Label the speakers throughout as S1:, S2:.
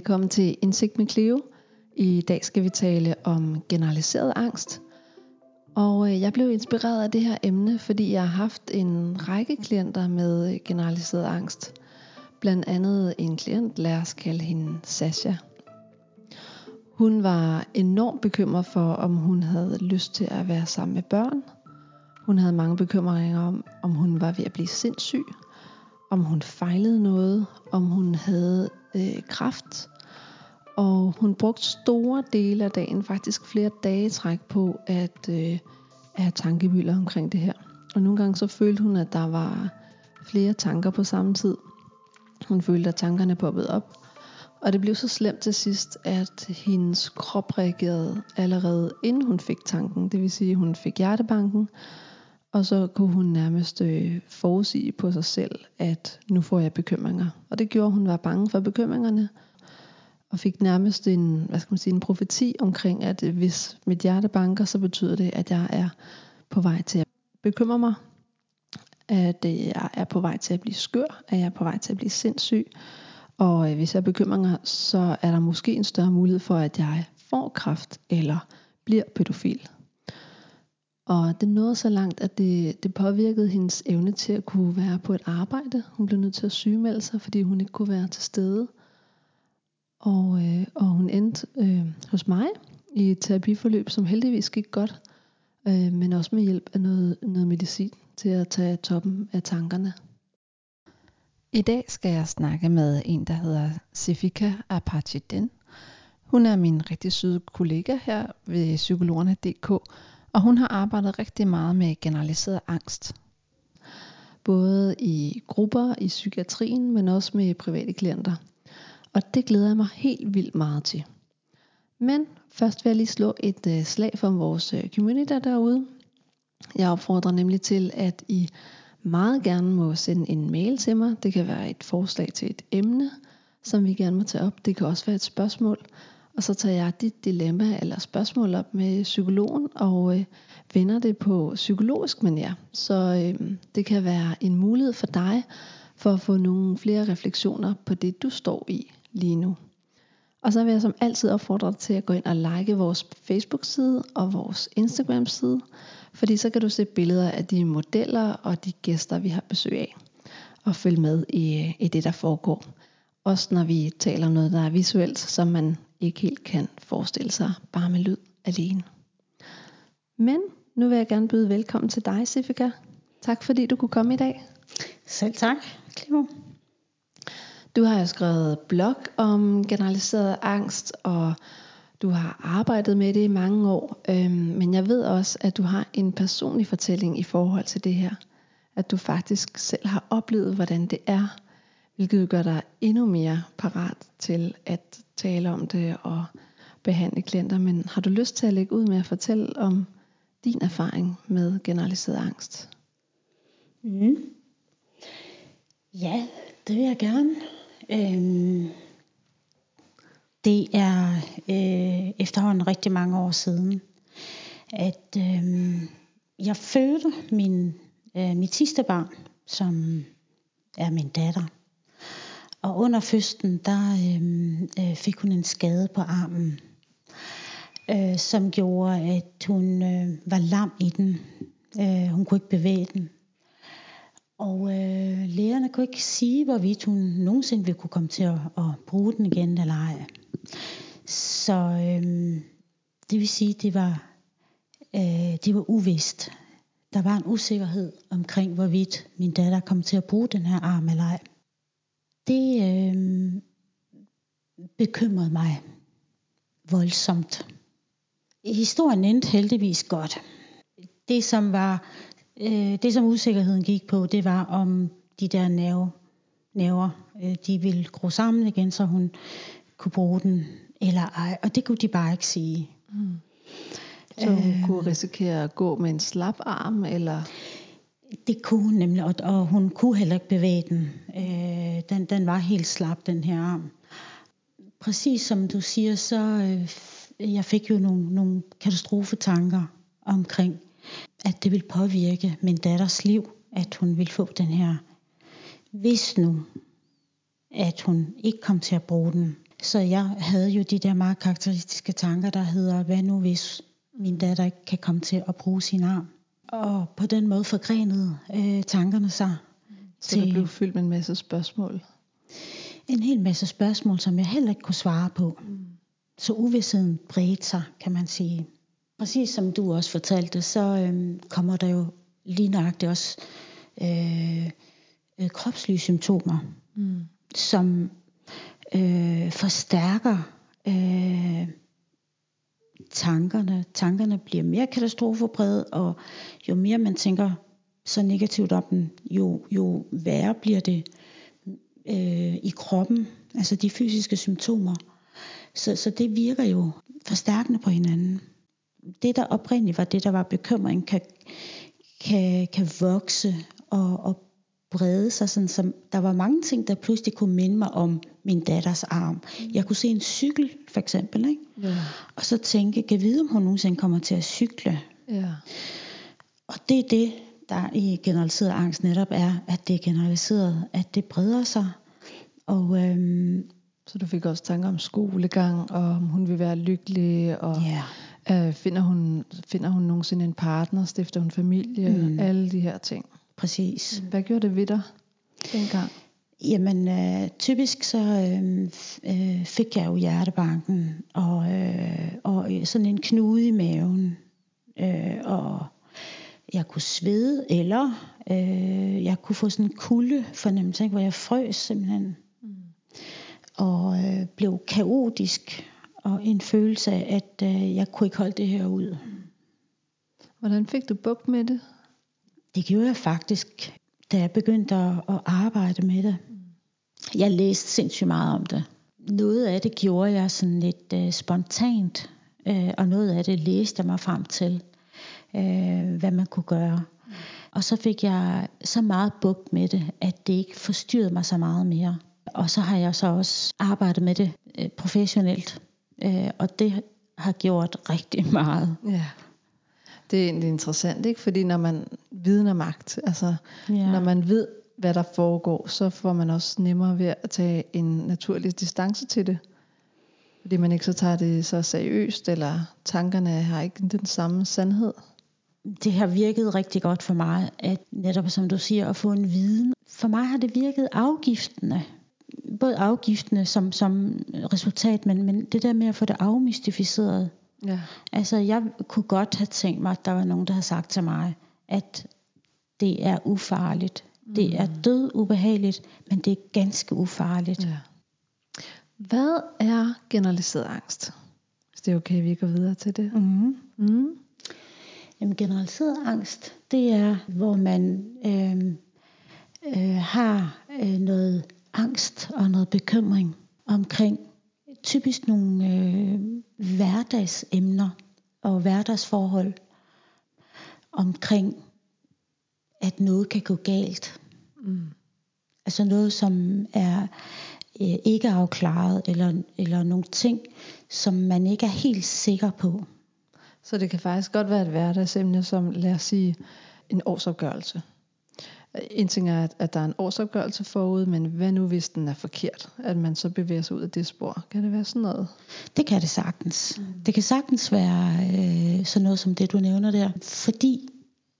S1: Velkommen til Indsigt med Cleo. I dag skal vi tale om generaliseret angst. Og øh, jeg blev inspireret af det her emne, fordi jeg har haft en række klienter med øh, generaliseret angst. Blandt andet en klient, lad os kalde hende Sasha. Hun var enormt bekymret for, om hun havde lyst til at være sammen med børn. Hun havde mange bekymringer om, om hun var ved at blive sindssyg, om hun fejlede noget, om hun havde øh, kraft. Og hun brugte store dele af dagen, faktisk flere dage træk på, at, øh, at have tankebylder omkring det her. Og nogle gange så følte hun, at der var flere tanker på samme tid. Hun følte, at tankerne poppede op. Og det blev så slemt til sidst, at hendes krop reagerede allerede inden hun fik tanken. Det vil sige, at hun fik hjertebanken, og så kunne hun nærmest øh, forudsige på sig selv, at nu får jeg bekymringer. Og det gjorde, hun var bange for bekymringerne, og fik nærmest en, hvad skal man sige, en profeti omkring, at øh, hvis mit hjerte banker, så betyder det, at jeg er på vej til at bekymre mig, at øh, jeg er på vej til at blive skør, at jeg er på vej til at blive sindssyg, og øh, hvis jeg har bekymringer, så er der måske en større mulighed for, at jeg får kraft eller bliver pædofil. Og det nåede så langt, at det, det påvirkede hendes evne til at kunne være på et arbejde. Hun blev nødt til at sygemelde sig, fordi hun ikke kunne være til stede. Og, øh, og hun endte øh, hos mig i et terapiforløb, som heldigvis gik godt, øh, men også med hjælp af noget, noget medicin til at tage toppen af tankerne. I dag skal jeg snakke med en, der hedder Sifika Apachiden. Hun er min rigtig søde kollega her ved psykologerne.dk, og hun har arbejdet rigtig meget med generaliseret angst. Både i grupper i psykiatrien, men også med private klienter. Og det glæder jeg mig helt vildt meget til. Men først vil jeg lige slå et øh, slag for vores øh, community derude. Jeg opfordrer nemlig til, at I meget gerne må sende en mail til mig. Det kan være et forslag til et emne, som vi gerne må tage op. Det kan også være et spørgsmål. Og så tager jeg dit dilemma eller spørgsmål op med psykologen og øh, vender det på psykologisk manier. Så øh, det kan være en mulighed for dig for at få nogle flere refleksioner på det, du står i lige nu. Og så vil jeg som altid opfordre dig til at gå ind og like vores Facebook-side og vores Instagram-side, fordi så kan du se billeder af de modeller og de gæster, vi har besøg af, og følge med i, øh, i det, der foregår. Også når vi taler om noget, der er visuelt, som man ikke helt kan forestille sig bare med lyd alene. Men nu vil jeg gerne byde velkommen til dig, Sifika. Tak fordi du kunne komme i dag.
S2: Selv tak, Cleo.
S1: Du har jo skrevet blog om generaliseret angst, og du har arbejdet med det i mange år. Øhm, men jeg ved også, at du har en personlig fortælling i forhold til det her. At du faktisk selv har oplevet, hvordan det er, hvilket gør dig endnu mere parat til at tale om det og behandle klienter. Men har du lyst til at lægge ud med at fortælle om din erfaring med generaliseret angst?
S2: Mm. Ja, det vil jeg gerne. Øhm, det er øh, efterhånden rigtig mange år siden, at øh, jeg fødte min, øh, mit sidste barn, som er min datter. Og under fødslen, der øhm, øh, fik hun en skade på armen, øh, som gjorde, at hun øh, var lam i den. Øh, hun kunne ikke bevæge den. Og øh, lægerne kunne ikke sige, hvorvidt hun nogensinde ville kunne komme til at, at bruge den igen eller ej. Så øh, det vil sige, det var, øh, det var uvist. Der var en usikkerhed omkring, hvorvidt min datter kom til at bruge den her arm eller ej. Det øh, bekymrede mig voldsomt. Historien endte heldigvis godt. Det som var øh, det som usikkerheden gik på, det var om de der nerve, nerver, øh, de ville gro sammen igen, så hun kunne bruge den eller ej. Og det kunne de bare ikke sige. Mm.
S1: Så hun øh, kunne risikere at gå med en slap arm, eller?
S2: Det kunne hun nemlig, og, og hun kunne heller ikke bevæge den. Øh, den. Den var helt slap, den her arm. Præcis som du siger, så øh, jeg fik jo nogle, nogle katastrofetanker omkring, at det ville påvirke min datters liv, at hun ville få den her. Hvis nu, at hun ikke kom til at bruge den, Så jeg havde jo de der meget karakteristiske tanker, der hedder, hvad nu hvis min datter ikke kan komme til at bruge sin arm? Og på den måde forgrenede øh, tankerne sig.
S1: Så det blev fyldt med en masse spørgsmål?
S2: En hel masse spørgsmål, som jeg heller ikke kunne svare på. Mm. Så uvidsheden bredte sig, kan man sige. Præcis som du også fortalte, så øh, kommer der jo lige nøjagtigt også øh, øh, kropslige symptomer, mm. som øh, forstærker øh, tankerne. Tankerne bliver mere katastrofebrede, og jo mere man tænker så negativt om den, jo, jo værre bliver det øh, i kroppen, altså de fysiske symptomer. Så, så det virker jo forstærkende på hinanden. Det, der oprindeligt var det, der var bekymring, kan, kan, kan vokse og, og brede sig. Sådan, som, der var mange ting, der pludselig kunne minde mig om min datters arm. Mm. Jeg kunne se en cykel, for eksempel. Ikke? Ja. Og så tænke, kan vide, om hun nogensinde kommer til at cykle. Ja. Og det er det, der i generaliseret angst netop er, at det er generaliseret, at det breder sig. Og, øhm,
S1: så du fik også tanker om skolegang, og om hun vil være lykkelig, og yeah. øh, finder, hun, finder hun nogensinde en partner, stifter hun familie, mm. alle de her ting.
S2: Præcis.
S1: Hvad gjorde det ved dig dengang?
S2: Jamen, øh, typisk så øh, øh, fik jeg jo hjertebanken, og, øh, og sådan en knude i maven, øh, og jeg kunne svede, eller øh, jeg kunne få sådan en kulde fornemmelse, hvor jeg frøs simpelthen. Mm. Og øh, blev kaotisk, og en følelse af, at øh, jeg kunne ikke holde det her ud.
S1: Hvordan fik du bukt med det?
S2: Det gjorde jeg faktisk, da jeg begyndte at, at arbejde med det. Jeg læste sindssygt meget om det. Noget af det gjorde jeg sådan lidt øh, spontant, øh, og noget af det læste jeg mig frem til, øh, hvad man kunne gøre. Og så fik jeg så meget bugt med det, at det ikke forstyrrede mig så meget mere. Og så har jeg så også arbejdet med det øh, professionelt, øh, og det har gjort rigtig meget.
S1: Ja. Det er egentlig interessant, ikke? Fordi når man vidner magt, altså ja. når man ved, hvad der foregår, så får man også nemmere ved at tage en naturlig distance til det. Fordi man ikke så tager det så seriøst, eller tankerne har ikke den samme sandhed.
S2: Det har virket rigtig godt for mig, at netop som du siger, at få en viden. For mig har det virket afgiftende. Både afgiftende som, som resultat, men, men det der med at få det afmystificeret. Ja. Altså jeg kunne godt have tænkt mig, at der var nogen, der havde sagt til mig, at det er ufarligt. Mm. Det er mm. død ubehageligt, men det er ganske ufarligt. Ja.
S1: Hvad er generaliseret angst? Hvis det er okay, vi går videre til det. Mm. Mm.
S2: Jamen, generaliseret angst, det er, hvor man øh, øh, har øh, noget angst og noget bekymring omkring typisk nogle øh, hverdagsemner og hverdagsforhold omkring, at noget kan gå galt. Mm. Altså noget, som er øh, ikke afklaret, eller, eller nogle ting, som man ikke er helt sikker på.
S1: Så det kan faktisk godt være et hverdagsemne, som lad os sige en årsopgørelse. En ting er, at der er en årsopgørelse forud, men hvad nu hvis den er forkert? At man så bevæger sig ud af det spor. Kan det være sådan noget?
S2: Det kan det sagtens. Mm. Det kan sagtens være øh, sådan noget som det, du nævner der. Fordi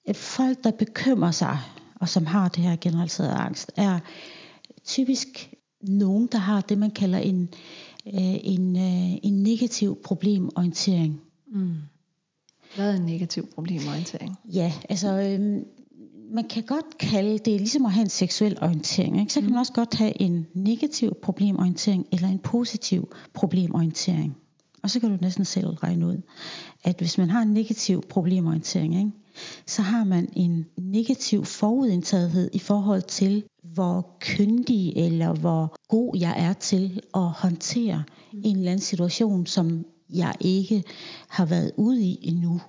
S2: at folk, der bekymrer sig, og som har det her generaliseret angst, er typisk nogen, der har det, man kalder en, øh, en, øh, en negativ problemorientering. Mm.
S1: Hvad er en negativ problemorientering?
S2: Ja, altså øh, man kan godt kalde det ligesom at have en seksuel orientering. Ikke? Så kan mm. man også godt have en negativ problemorientering eller en positiv problemorientering. Og så kan du næsten selv regne ud, at hvis man har en negativ problemorientering, ikke? så har man en negativ forudindtagethed i forhold til, hvor kyndig eller hvor god jeg er til at håndtere mm. en eller anden situation, som jeg ikke har været ude i endnu.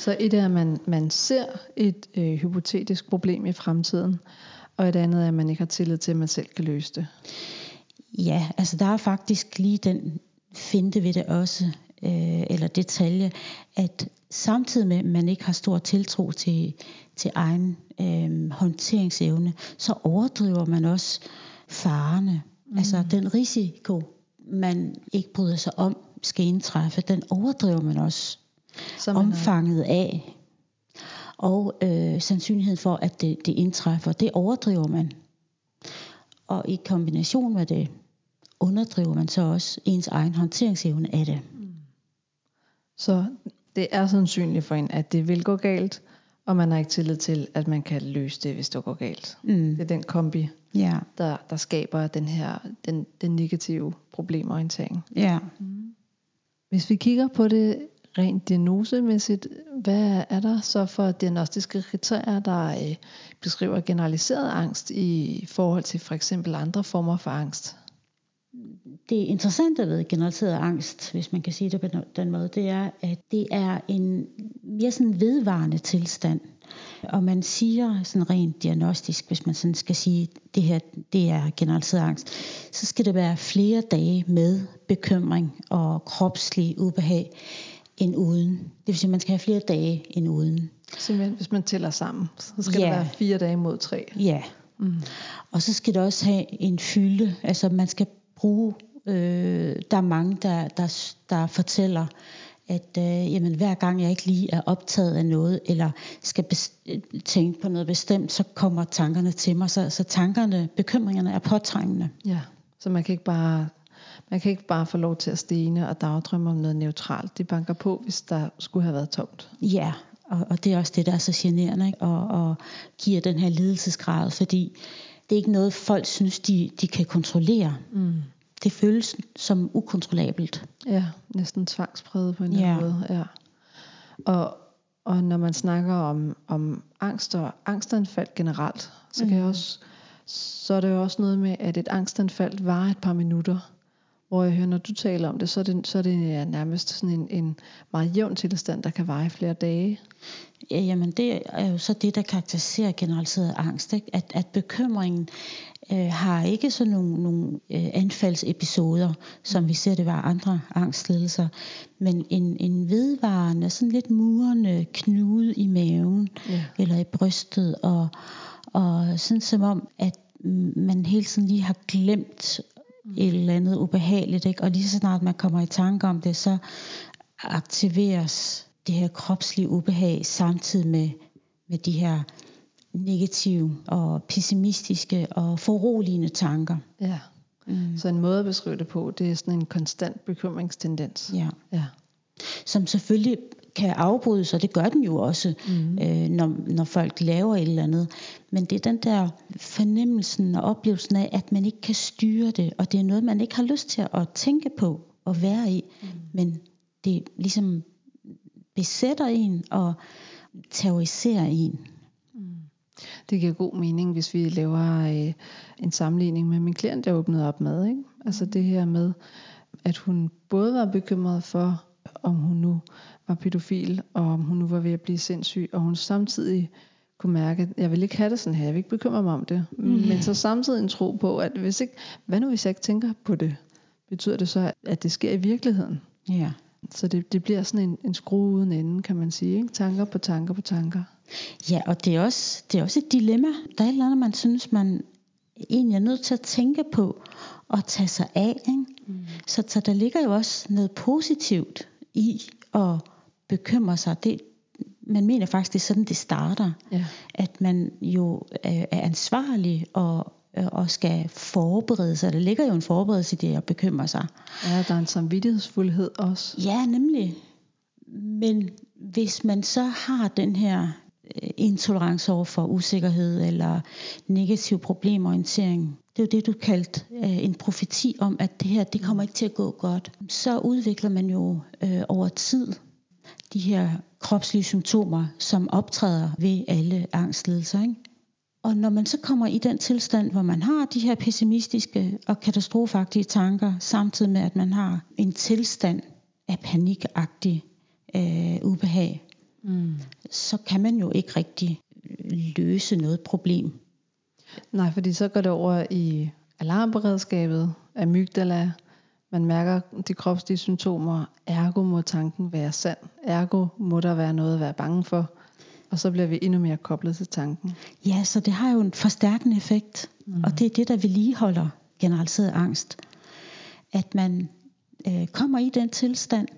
S1: Så et er, at man, man ser et øh, hypotetisk problem i fremtiden, og et andet er, at man ikke har tillid til, at man selv kan løse det.
S2: Ja, altså der er faktisk lige den finte ved det også, øh, eller detalje, at samtidig med, at man ikke har stor tiltro til, til egen øh, håndteringsevne, så overdriver man også farerne. Mm. Altså den risiko, man ikke bryder sig om, skal indtræffe, den overdriver man også
S1: Man
S2: omfanget af. Og øh, sandsynligheden for, at det, det indtræffer, det overdriver man. Og i kombination med det, underdriver man så også ens egen håndteringsevne af det.
S1: Så det er sandsynligt for en, at det vil gå galt, og man har ikke tillid til, at man kan løse det, hvis det går galt.
S2: Mm.
S1: Det er den kombi,
S2: Ja,
S1: der, der skaber den her den, den negative problemorientering.
S2: ja.
S1: Hvis vi kigger på det rent diagnosemæssigt, hvad er der så for diagnostiske kriterier, der øh, beskriver generaliseret angst i forhold til for eksempel andre former for angst?
S2: Det interessante ved generaliseret angst, hvis man kan sige det på den måde, det er, at det er en mere sådan vedvarende tilstand. Og man siger sådan rent diagnostisk, hvis man sådan skal sige, det her det er generaliseret angst, så skal det være flere dage med bekymring og kropslig ubehag end uden. Det vil sige, at man skal have flere dage end uden.
S1: Simpelthen, hvis man tæller sammen, så skal
S2: Ja.
S1: det være fire dage mod tre.
S2: Ja.
S1: Mm.
S2: Og så skal det også have en fylde. Altså man skal bruge, øh, der er mange, der, der, der fortæller, at øh, jamen, hver gang jeg ikke lige er optaget af noget, eller skal tænke på noget bestemt, så kommer tankerne til mig. Så, så tankerne, bekymringerne er påtrængende.
S1: Ja, så man kan ikke bare man kan ikke bare få lov til at stene og dagdrømme om noget neutralt. De banker på, hvis der skulle have været tomt.
S2: Ja, og, og det er også det, der er så generende, ikke? Og, og giver den her lidelsesgrad, fordi det er ikke noget, folk synes, de, de kan kontrollere.
S1: Mm.
S2: Det føles som ukontrollabelt.
S1: Ja, næsten tvangspræget på en eller
S2: Ja.
S1: anden måde. Ja. Og, og når man snakker om, om angst og angstanfald generelt, så, kan jeg
S2: Mhm.
S1: også, så er det jo også noget med, at et angstanfald varer et par minutter. Hvor jeg hører, når du taler om det, så er det, så er det nærmest sådan en, en meget jævn tilstand, der kan vare i flere dage.
S2: Ja, jamen det er jo så det, der karakteriserer generaliseret angst, ikke? At, at bekymringen øh, har ikke sådan nogle, nogle øh, anfaldsepisoder, som vi ser det var andre angstlidelser, men en, en vedvarende, sådan lidt murende knude i maven,
S1: Ja.
S2: eller i brystet, og, og sådan som om, at man hele tiden lige har glemt et eller andet ubehageligt, ikke? og lige så snart man kommer i tanke om det, så aktiveres det her kropslige ubehag samtidig med, med de her negative og pessimistiske og foruroligende tanker.
S1: ja.
S2: Mm.
S1: Så en måde at beskrive det på, det er sådan en konstant bekymringstendens.
S2: Ja.
S1: Ja.
S2: Som selvfølgelig kan afbrydes, og det gør den jo også,
S1: Mm.
S2: øh, når, når folk laver et eller andet. Men det er den der fornemmelsen og oplevelsen af, at man ikke kan styre det, og det er noget, man ikke har lyst til at tænke på og være i. Mm. Men det ligesom besætter en og terroriserer en.
S1: Det giver god mening, hvis vi laver øh, en sammenligning med min klient, jeg åbnede op med. Ikke? Altså det her med, at hun både var bekymret for, om hun nu var pædofil, og om hun nu var ved at blive sindssyg, og hun samtidig kunne mærke, at jeg vil ikke have det sådan her, jeg vil ikke bekymre mig om det. Mm. Men så samtidig en tro på, at hvis ikke, hvad nu hvis jeg ikke tænker på det? Betyder det så, at det sker i virkeligheden?
S2: Ja.
S1: Så det, det bliver sådan en, en skrue uden ende, kan man sige. Ikke? Tanker på tanker på tanker.
S2: Ja, og det er, også, det er også et dilemma. Der er et eller andet, man synes, man egentlig er nødt til at tænke på og tage sig af. Ikke? Mm. Så, så der ligger jo også noget positivt i at bekymre sig. Det, man mener faktisk, det er sådan, det starter.
S1: Ja.
S2: At man jo er, er ansvarlig og, og skal forberede sig. Der ligger jo en forberedelse i det at bekymre sig.
S1: ja, der er en samvittighedsfuldhed også.
S2: Ja, nemlig. Men hvis man så har den her øh, Øh, intolerance over for usikkerhed eller negativ problemorientering, det er jo det, du kaldte øh, en profeti om, at det her, det kommer ikke til at gå godt. Så udvikler man jo øh, over tid de her kropslige symptomer, som optræder ved alle angstlidelser. Ikke? Og når man så kommer i den tilstand, hvor man har de her pessimistiske og katastrofagtige tanker, samtidig med at man har en tilstand af panikagtig øh, ubehag,
S1: Mm.
S2: så kan man jo ikke rigtig løse noget problem.
S1: Nej, fordi så går det over i alarmberedskabet, amygdala. Man mærker de kropslige symptomer. Ergo må tanken være sand. Ergo må der være noget at være bange for. Og så bliver vi endnu mere koblet til tanken.
S2: Ja, så det har jo en forstærkende effekt, mm. og det er det, der vedligeholder generaliseret angst. at man øh, kommer i den tilstand,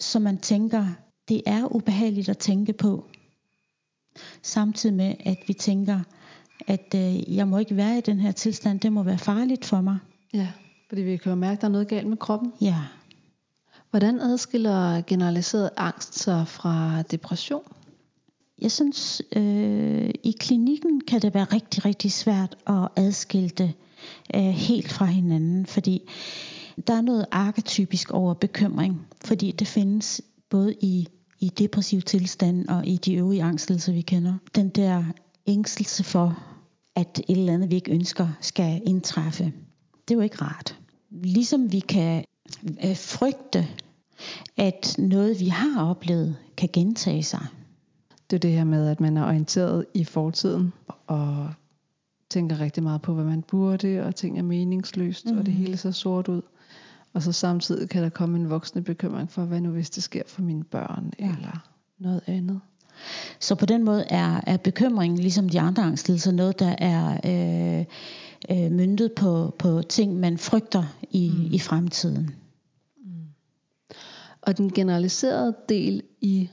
S2: så man tænker, det er ubehageligt at tænke på. Samtidig med, at vi tænker, at øh, jeg må ikke være i den her tilstand, det må være farligt for mig.
S1: Ja, fordi vi kan jo mærke, at der er noget galt med kroppen.
S2: Ja.
S1: Hvordan adskiller generaliseret angst sig fra depression?
S2: Jeg synes, øh, i klinikken kan det være rigtig, rigtig svært at adskille det øh, helt fra hinanden, fordi der er noget arketypisk over bekymring, fordi det findes både i, i depressiv tilstand og i de øvrige angstlidelser, vi kender. Den der ængstelse for, at et eller andet, vi ikke ønsker, skal indtræffe. Det er jo ikke rart. Ligesom vi kan øh, frygte, at noget, vi har oplevet, kan gentage sig.
S1: Det er det her med, at man er orienteret i fortiden og tænker rigtig meget på, hvad man burde, og ting er meningsløst, mm. og det hele ser sort ud. Og så samtidig kan der komme en voksende bekymring for, hvad nu hvis det sker for mine børn, ja. eller noget andet.
S2: Så på den måde er, er bekymringen, ligesom de andre angstlidelser, noget, der er øh, øh, myndet på, på ting, man frygter i, mm. i fremtiden. Mm.
S1: Og den generaliserede del i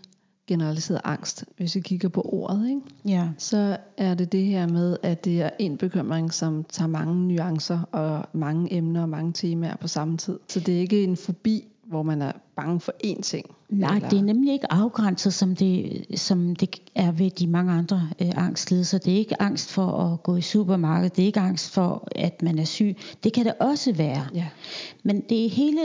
S1: generaliseret angst, hvis vi kigger på ordet, ikke?
S2: Ja.
S1: så er det det her med, at det er en bekymring, som tager mange nuancer og mange emner og mange temaer på samme tid. Så det er ikke en fobi, hvor man er bange for én ting.
S2: Nej, eller? det er nemlig ikke afgrænset, som det, som det er ved de mange andre øh, angstlidelser. Det er ikke angst for at gå i supermarkedet, det er ikke angst for, at man er syg. Det kan det også være.
S1: Ja.
S2: Men det er hele,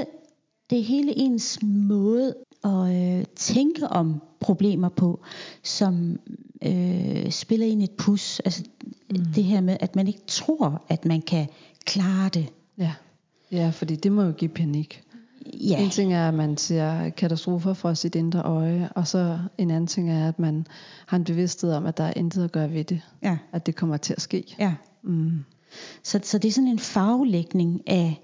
S2: det er hele ens måde at øh, tænke om problemer på, som øh, spiller ind et pus. Altså mm. det her med, at man ikke tror, at man kan klare det.
S1: Ja, ja fordi det må jo give panik.
S2: Ja.
S1: En ting er, at man ser katastrofer fra sit indre øje, og så en anden ting er, at man har en bevidsthed om, at der er intet at gøre ved det.
S2: Ja.
S1: At det kommer til at ske.
S2: Ja.
S1: Mm.
S2: Så, så det er sådan en faglægning af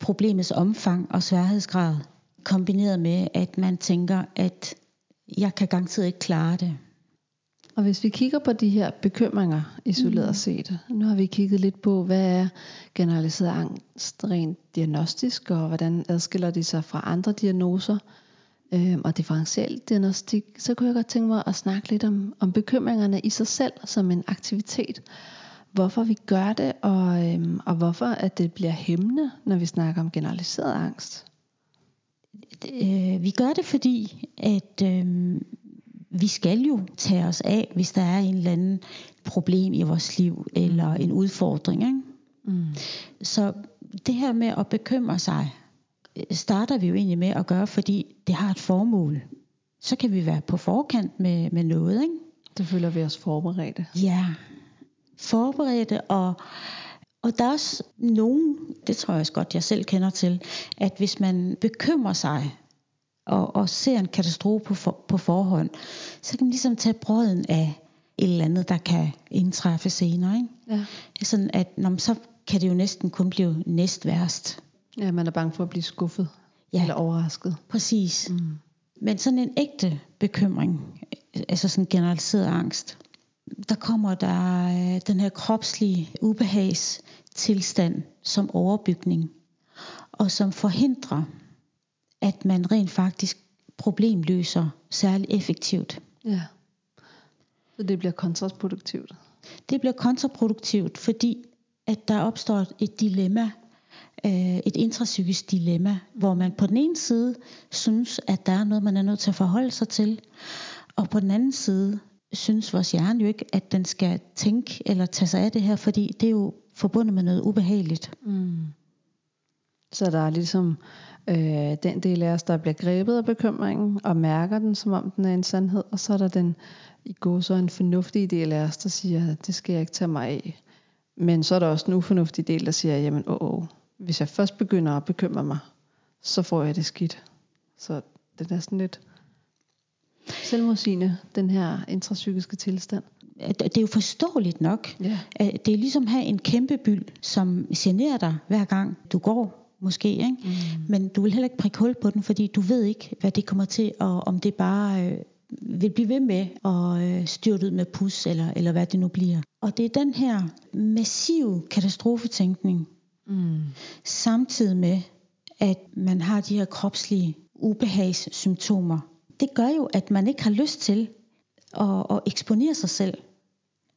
S2: problemets omfang og sværhedsgrad, kombineret med, at man tænker, at jeg kan garanteret ikke klare det.
S1: Og hvis vi kigger på de her bekymringer isoleret mm. set, nu har vi kigget lidt på, hvad er generaliseret angst rent diagnostisk, og hvordan adskiller de sig fra andre diagnoser, øh, og differentiel diagnostik, så kunne jeg godt tænke mig at snakke lidt om, om bekymringerne i sig selv som en aktivitet. Hvorfor vi gør det, og, øh, og hvorfor at det bliver hæmmende, når vi snakker om generaliseret angst.
S2: Øh, vi gør det, fordi at øh, vi skal jo tage os af, hvis der er en eller anden problem i vores liv, eller en udfordring. Ikke?
S1: Mm.
S2: Så det her med at bekymre sig, starter vi jo egentlig med at gøre, fordi det har et formål. Så kan vi være på forkant med, med noget. Ikke?
S1: Så føler vi os forberedte.
S2: Ja, forberedte og og der er også nogen, det tror jeg også godt, jeg selv kender til, at hvis man bekymrer sig og, og ser en katastrofe på, for, på forhånd, så kan man ligesom tage brøden af et eller andet, der kan indtræffe senere. Ikke?
S1: Ja.
S2: Sådan at når, så kan det jo næsten kun blive næst værst.
S1: Ja, man er bange for at blive skuffet ja. eller overrasket.
S2: Præcis.
S1: Mm.
S2: Men sådan en ægte bekymring, altså sådan generaliseret angst, der kommer der øh, den her kropslige ubehagstilstand som overbygning, og som forhindrer, at man rent faktisk problemløser særligt effektivt.
S1: Ja. Så det bliver kontraproduktivt.
S2: Det bliver kontraproduktivt, fordi at der opstår et dilemma, øh, et intrapsykisk dilemma, hvor man på den ene side synes, at der er noget, man er nødt til at forholde sig til, og på den anden side synes vores hjerne jo ikke, at den skal tænke eller tage sig af det her, fordi det er jo forbundet med noget ubehageligt.
S1: Mm. Så der er ligesom øh, den del af os, der bliver grebet af bekymringen og mærker den, som om den er en sandhed, og så er der den i går så en fornuftig del af os, der siger, det skal jeg ikke tage mig af. Men så er der også en ufornuftig del, der siger, jamen åh, åh, hvis jeg først begynder at bekymre mig, så får jeg det skidt. Så det er sådan lidt selvmodsigende, den her intrapsykiske tilstand?
S2: Det er jo forståeligt nok.
S1: Ja.
S2: Det er ligesom at have en kæmpe byld, som generer dig hver gang du går, måske. Ikke? Mm. Men du vil heller ikke prikke hul på den, fordi du ved ikke, hvad det kommer til, og om det bare øh, vil blive ved med at øh, styrte ud med pus, eller, eller hvad det nu bliver. Og det er den her massive katastrofetænkning,
S1: mm.
S2: samtidig med, at man har de her kropslige ubehagssymptomer, det gør jo, at man ikke har lyst til at, at eksponere sig selv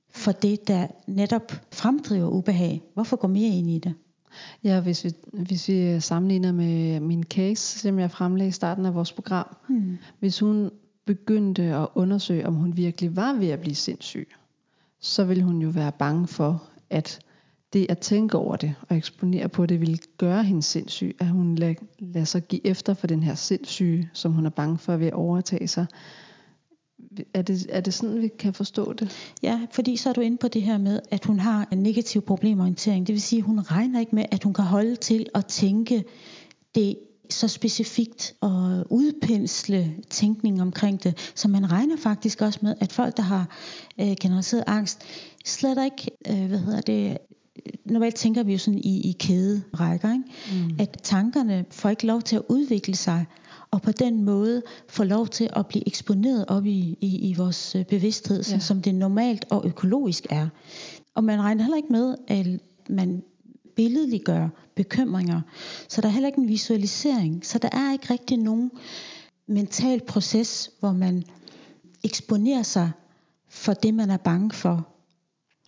S2: for det, der netop fremdriver ubehag. Hvorfor gå mere ind i det?
S1: Ja, hvis vi, hvis vi sammenligner med min case, som jeg fremlagde i starten af vores program. Hmm. Hvis hun begyndte at undersøge, om hun virkelig var ved at blive sindssyg, så ville hun jo være bange for, at det at tænke over det og eksponere på det ville gøre hende sindssyg, at hun lader lad sig give efter for den her sindssyge, som hun er bange for ved at overtage sig. Er det, er det sådan, vi kan forstå det?
S2: Ja, fordi så er du inde på det her med, at hun har en negativ problemorientering. Det vil sige, at hun regner ikke med, at hun kan holde til at tænke det så specifikt og udpensle tænkning omkring det. Så man regner faktisk også med, at folk, der har øh, generaliseret angst, slet ikke, øh, hvad hedder det, normalt tænker vi jo sådan i, i kæderækker, ikke? Mm. at tankerne får ikke lov til at udvikle sig, og på den måde får lov til at blive eksponeret op i, i, i vores øh, bevidsthed, ja. som det normalt og økologisk er. Og man regner heller ikke med, at man billedliggør bekymringer. Så der er heller ikke en visualisering. Så der er ikke rigtig nogen mental proces, hvor man eksponerer sig for det, man er bange for.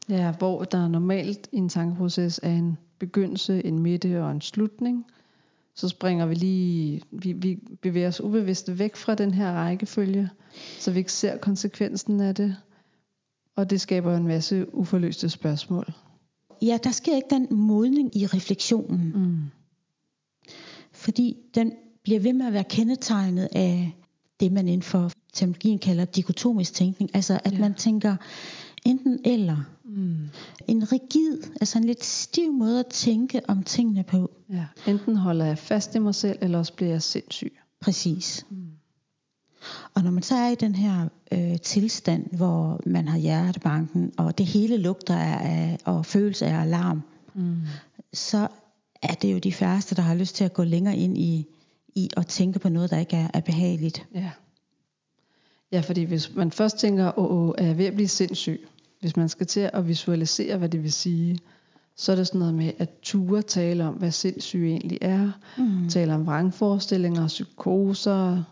S1: Ja, hvor der normalt i en tankeproces er en begyndelse, en midte og en slutning. Så springer vi lige, vi, vi bevæger os ubevidst væk fra den her rækkefølge, så vi ikke ser konsekvensen af det. Og det skaber en masse uforløste spørgsmål.
S2: Ja, der sker ikke den modning i refleksionen. Mm. Fordi den bliver ved med at være kendetegnet af det, man inden for terminologien kalder dikotomisk tænkning. Altså at ja. man tænker enten eller. Mm. En rigid, altså en lidt stiv måde at tænke om tingene på.
S1: Ja. Enten holder jeg fast i mig selv, eller også bliver jeg sindssyg.
S2: Præcis. Mm. Og når man så er i den her øh, tilstand, hvor man har hjertebanken, og det hele lugter af, og følelse af alarm, mm. så er det jo de færreste, der har lyst til at gå længere ind i, i at tænke på noget, der ikke er, er behageligt.
S1: Ja. ja, fordi hvis man først tænker, åh, åh, er jeg ved at blive sindssyg? Hvis man skal til at visualisere, hvad det vil sige, så er det sådan noget med at ture tale om, hvad sindssyge egentlig er. Mm. Tale om vrangforestillinger, psykoser,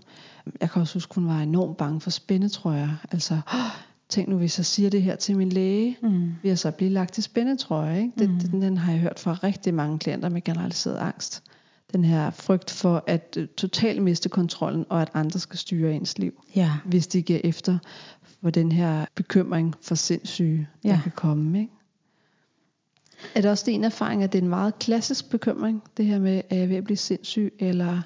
S1: jeg kan også huske, hun var enormt bange for spændetrøjer. Altså, tænk nu, hvis jeg siger det her til min læge, mm. vil jeg så blive lagt i spændetrøjer. Ikke? Det, mm. den, den har jeg hørt fra rigtig mange klienter med generaliseret angst. Den her frygt for at uh, totalt miste kontrollen, og at andre skal styre ens liv. Ja. Hvis de giver efter for den her bekymring for sindssyge, ja. der kan komme. Ikke? Er det også din erfaring, at det er en meget klassisk bekymring, det her med, at jeg ved at blive sindssyg, eller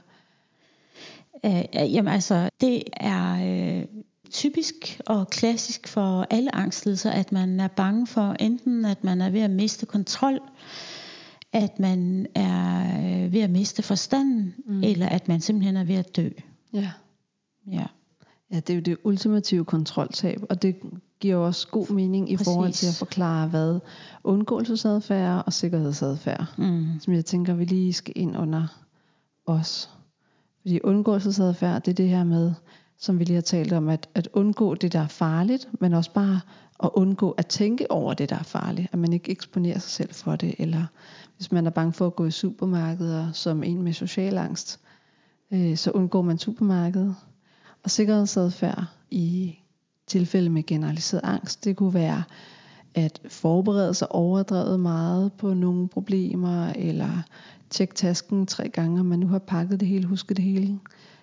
S2: Øh, jamen altså, det er øh, typisk og klassisk for alle angstlidelser, at man er bange for enten, at man er ved at miste kontrol, at man er øh, ved at miste forstanden, mm. eller at man simpelthen er ved at dø.
S1: Ja. Ja. Ja, det er jo det ultimative kontroltab, og det giver også god mening i Præcis. forhold til at forklare, hvad undgåelsesadfærd og sikkerhedsadfærd, mm. som jeg tænker, vi lige skal ind under os. Fordi undgåelsesadfærd, det er det her med, som vi lige har talt om, at, at undgå det, der er farligt, men også bare at undgå at tænke over det, der er farligt. At man ikke eksponerer sig selv for det, eller hvis man er bange for at gå i supermarkeder som en med social angst, øh, så undgår man supermarkedet. Og sikkerhedsadfærd i tilfælde med generaliseret angst, det kunne være at forberede sig overdrevet meget på nogle problemer, eller tjek tasken tre gange, om man nu har pakket det hele, husket det hele.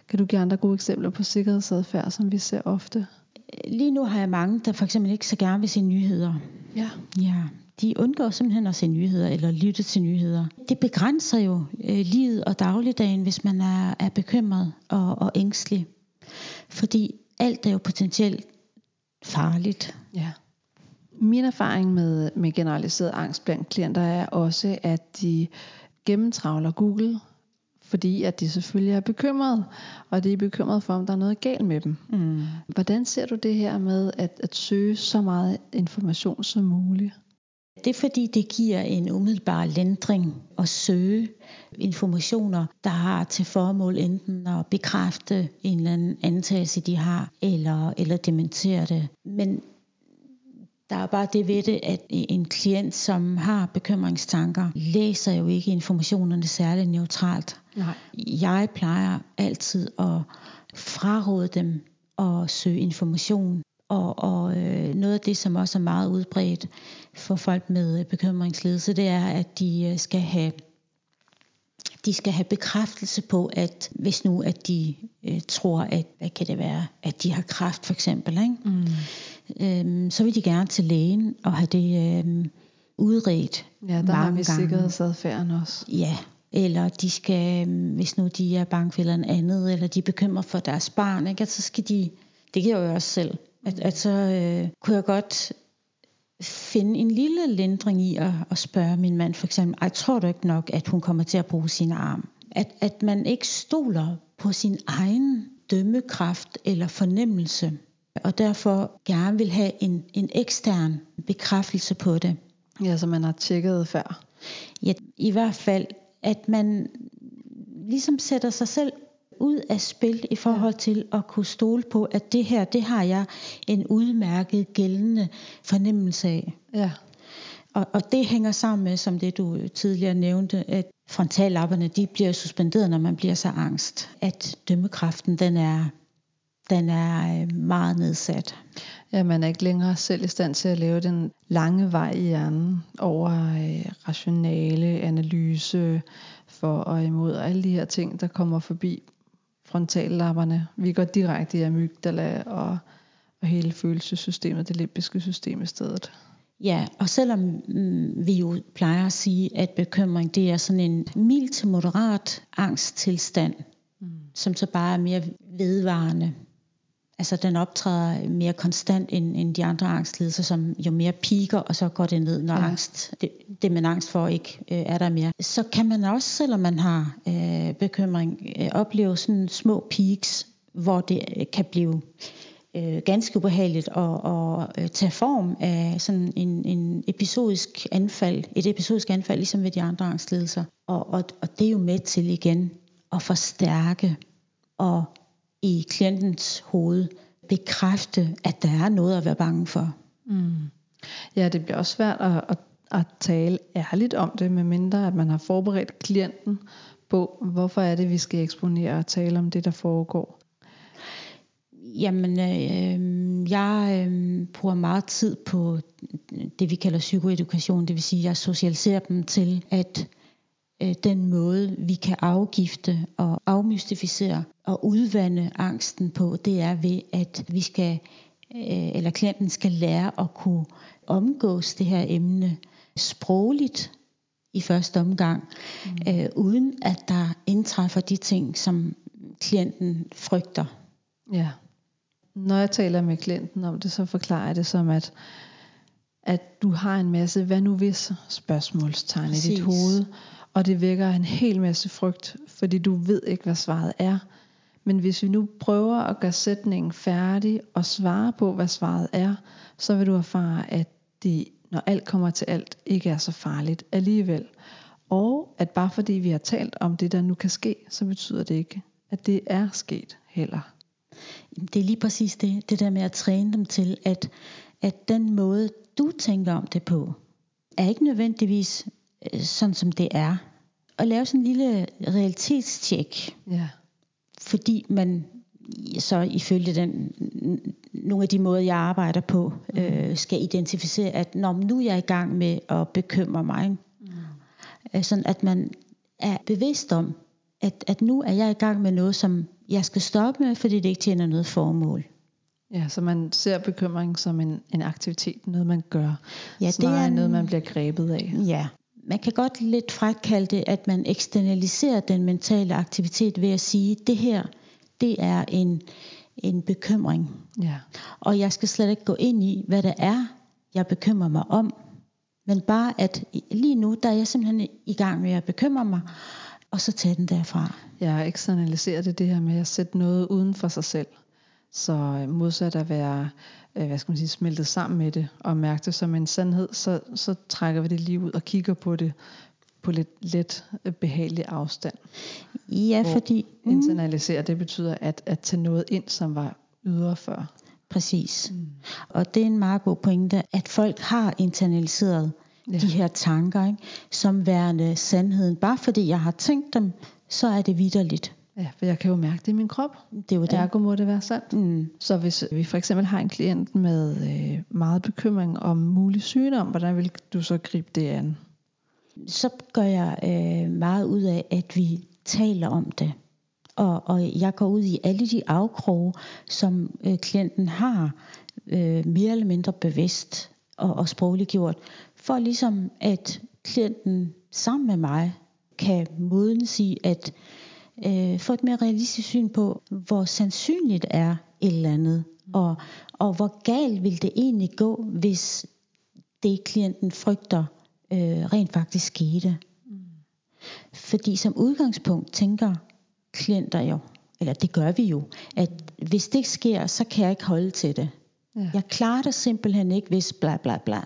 S1: Kan du give andre gode eksempler på sikkerhedsadfærd, som vi ser ofte?
S2: Lige nu har jeg mange, der for eksempel ikke så gerne vil se nyheder. Ja. Ja, de undgår simpelthen at se nyheder eller lytte til nyheder. Det begrænser jo øh, livet og dagligdagen, hvis man er, er bekymret og, og ængstelig. Fordi alt er jo potentielt farligt.
S1: Ja. Min erfaring med, med generaliseret angst blandt klienter er også, at de gennemtravler Google, fordi at de selvfølgelig er bekymrede, og de er bekymrede for, om der er noget galt med dem. Mm. Hvordan ser du det her med at, at søge så meget information som muligt?
S2: Det er fordi, det giver en umiddelbar lindring at søge informationer, der har til formål enten at bekræfte en eller anden antagelse, de har, eller, eller dementere det. Men Der er bare det ved det, at en klient, som har bekymringstanker, læser jo ikke informationerne særlig neutralt.
S1: Nej.
S2: Jeg plejer altid at fraråde dem at søge information. Og, og øh, noget af det, som også er meget udbredt for folk med bekymringsledelse, det er, at de øh, skal have de skal have bekræftelse på, at hvis nu at de øh, tror, at hvad kan det være, at de har kræft for eksempel, ikke? Mm. Øhm, så vil de gerne til lægen og have det øhm, udredt
S1: Ja, der
S2: mange
S1: har vi
S2: gange.
S1: sikkerhedsadfærden også.
S2: Ja, eller de skal, øhm, hvis nu de er bange for eller andet, eller de er bekymret for deres barn, ikke? At så skal de, det kan jeg jo også selv, at, at så øh, kunne jeg godt finde en lille lindring i at, at spørge min mand for eksempel, ej, tror du ikke nok, at hun kommer til at bruge sin arm? At, at man ikke stoler på sin egen dømmekraft eller fornemmelse, og derfor gerne vil have en, en ekstern bekræftelse på det.
S1: Ja, så man har tjekket før.
S2: Ja, I hvert fald, at man ligesom sætter sig selv ud af spil i forhold til at kunne stole på, at det her, det har jeg en udmærket gældende fornemmelse af.
S1: Ja.
S2: Og, og det hænger sammen med, som det du tidligere nævnte, at frontallapperne, de bliver suspenderet, når man bliver så angst. At dømmekraften, den er, den er øh, meget nedsat.
S1: Ja, man er ikke længere selv i stand til at lave den lange vej i hjernen over øh, rationale, analyse, for og imod, og alle de her ting, der kommer forbi frontallapperne. Vi går direkte i amygdala og, og hele følelsessystemet, det limbiske system i stedet.
S2: Ja, og selvom mm, vi jo plejer at sige, at bekymring det er sådan en mild til moderat angsttilstand, mm. som så bare er mere vedvarende. Altså den optræder mere konstant end, end de andre angstlidelser, som jo mere piker, og så går det ned, når ja. angst, det, det man angst for ikke øh, er der mere. Så kan man også, selvom man har øh, bekymring, øh, opleve sådan små peaks, hvor det øh, kan blive øh, ganske ubehageligt at, at, at tage form af sådan en, en episodisk anfald, et episodisk anfald, ligesom ved de andre angstlidelser. Og, og, og det er jo med til igen at forstærke og i klientens hoved bekræfte, at der er noget at være bange for.
S1: Mm. Ja, det bliver også svært at, at, at tale ærligt om det, medmindre at man har forberedt klienten på, hvorfor er det, vi skal eksponere og tale om det, der foregår.
S2: Jamen, øh, jeg øh, bruger meget tid på det, vi kalder psykoedukation. Det vil sige, at jeg socialiserer dem til, at øh, den måde, vi kan afgifte og afmystificere og udvande angsten på, det er ved, at vi skal, øh, eller klienten skal lære at kunne omgås det her emne sprogligt i første omgang, mm. øh, uden at der indtræffer de ting, som klienten frygter.
S1: Ja. Når jeg taler med klienten om det, så forklarer jeg det som, at, at du har en masse hvad nu hvis spørgsmålstegn Præcis. i dit hoved, og det vækker en hel masse frygt, fordi du ved ikke, hvad svaret er. Men hvis vi nu prøver at gøre sætningen færdig og svare på, hvad svaret er, så vil du erfare, at det, når alt kommer til alt, ikke er så farligt alligevel. Og at bare fordi vi har talt om det, der nu kan ske, så betyder det ikke, at det er sket heller.
S2: Det er lige præcis det, det der med at træne dem til, at, at den måde, du tænker om det på, er ikke nødvendigvis sådan, som det er. At lave sådan en lille realitetstjek.
S1: Ja.
S2: Fordi man så ifølge den, nogle af de måder, jeg arbejder på, mm. øh, skal identificere, at når nu er jeg i gang med at bekymre mig. Mm. Øh, sådan at man er bevidst om, at, at nu er jeg i gang med noget, som jeg skal stoppe med, fordi det ikke tjener noget formål.
S1: Ja, så man ser bekymring som en, en aktivitet, noget man gør,
S2: Ja, det er en-
S1: noget, man bliver grebet af.
S2: Ja, man kan godt lidt frækt kalde det, at man eksternaliserer den mentale aktivitet ved at sige, det her, det er en, en bekymring.
S1: Ja.
S2: Og jeg skal slet ikke gå ind i, hvad det er, jeg bekymrer mig om. Men bare at lige nu, der er jeg simpelthen i gang med at bekymre mig, og så tage den derfra.
S1: Jeg eksternaliserer det, det her med at sætte noget uden for sig selv. Så øh, modsat at være øh, hvad skal man sige, smeltet sammen med det og mærke det som en sandhed, så, så trækker vi det lige ud og kigger på det på lidt let øh, behagelig afstand.
S2: Ja, fordi...
S1: Internalisere, det betyder at, at tage noget ind, som var ydre før.
S2: præcis. Mm. Og det er en meget god pointe, at folk har internaliseret ja. de her tanker, ikke? som værende sandheden. Bare fordi jeg har tænkt dem, så er det vidderligt.
S1: Ja, for jeg kan jo mærke det i min krop.
S2: Det er jo det.
S1: Ergo må det være sandt. Mm. Så hvis vi for eksempel har en klient med øh, meget bekymring om mulig sygdom, hvordan vil du så gribe det an?
S2: Så gør jeg øh, meget ud af, at vi taler om det. Og, og jeg går ud i alle de afkroge, som øh, klienten har øh, mere eller mindre bevidst og, og sprogligt gjort, for ligesom at klienten sammen med mig kan modnes i at øh, et mere realistisk syn på, hvor sandsynligt er et eller andet, og, og hvor galt vil det egentlig gå, hvis det klienten frygter øh, rent faktisk skete. Mm. Fordi som udgangspunkt tænker klienter jo, eller det gør vi jo, at hvis det ikke sker, så kan jeg ikke holde til det. Ja. Jeg klarer det simpelthen ikke, hvis bla bla bla.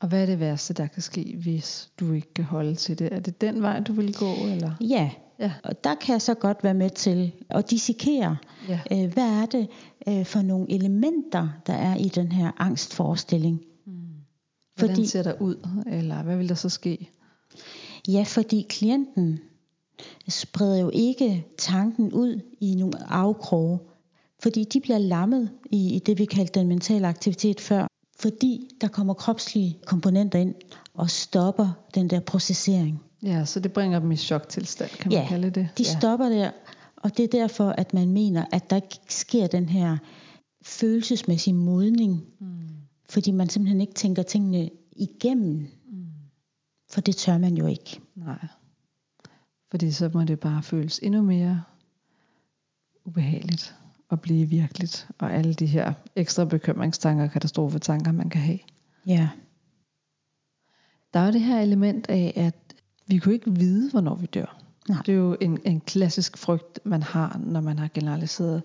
S1: Og hvad er det værste, der kan ske, hvis du ikke kan holde til det? Er det den vej, du vil gå? Eller?
S2: Ja, ja. og der kan jeg så godt være med til at dissekere, ja. øh, hvad er det øh, for nogle elementer, der er i den her angstforestilling. Hmm.
S1: Hvordan fordi, ser der ud, eller hvad vil der så ske?
S2: Ja, fordi klienten spreder jo ikke tanken ud i nogle afkroge, fordi de bliver lammet i, i det, vi kaldte den mentale aktivitet før, fordi der kommer kropslige komponenter ind og stopper den der processering.
S1: Ja, så det bringer dem i choktilstand, kan man
S2: ja,
S1: kalde det.
S2: de ja. stopper der, og det er derfor, at man mener, at der ikke sker den her følelsesmæssige modning, mm. fordi man simpelthen ikke tænker tingene igennem. Mm. For det tør man jo ikke.
S1: Nej. Fordi så må det bare føles endnu mere ubehageligt at blive virkeligt, og alle de her ekstra bekymringstanker og katastrofetanker, man kan have.
S2: Ja.
S1: Der er jo det her element af, at vi kunne ikke vide, hvornår vi dør. Nej. Det er jo en, en klassisk frygt, man har, når man har generaliseret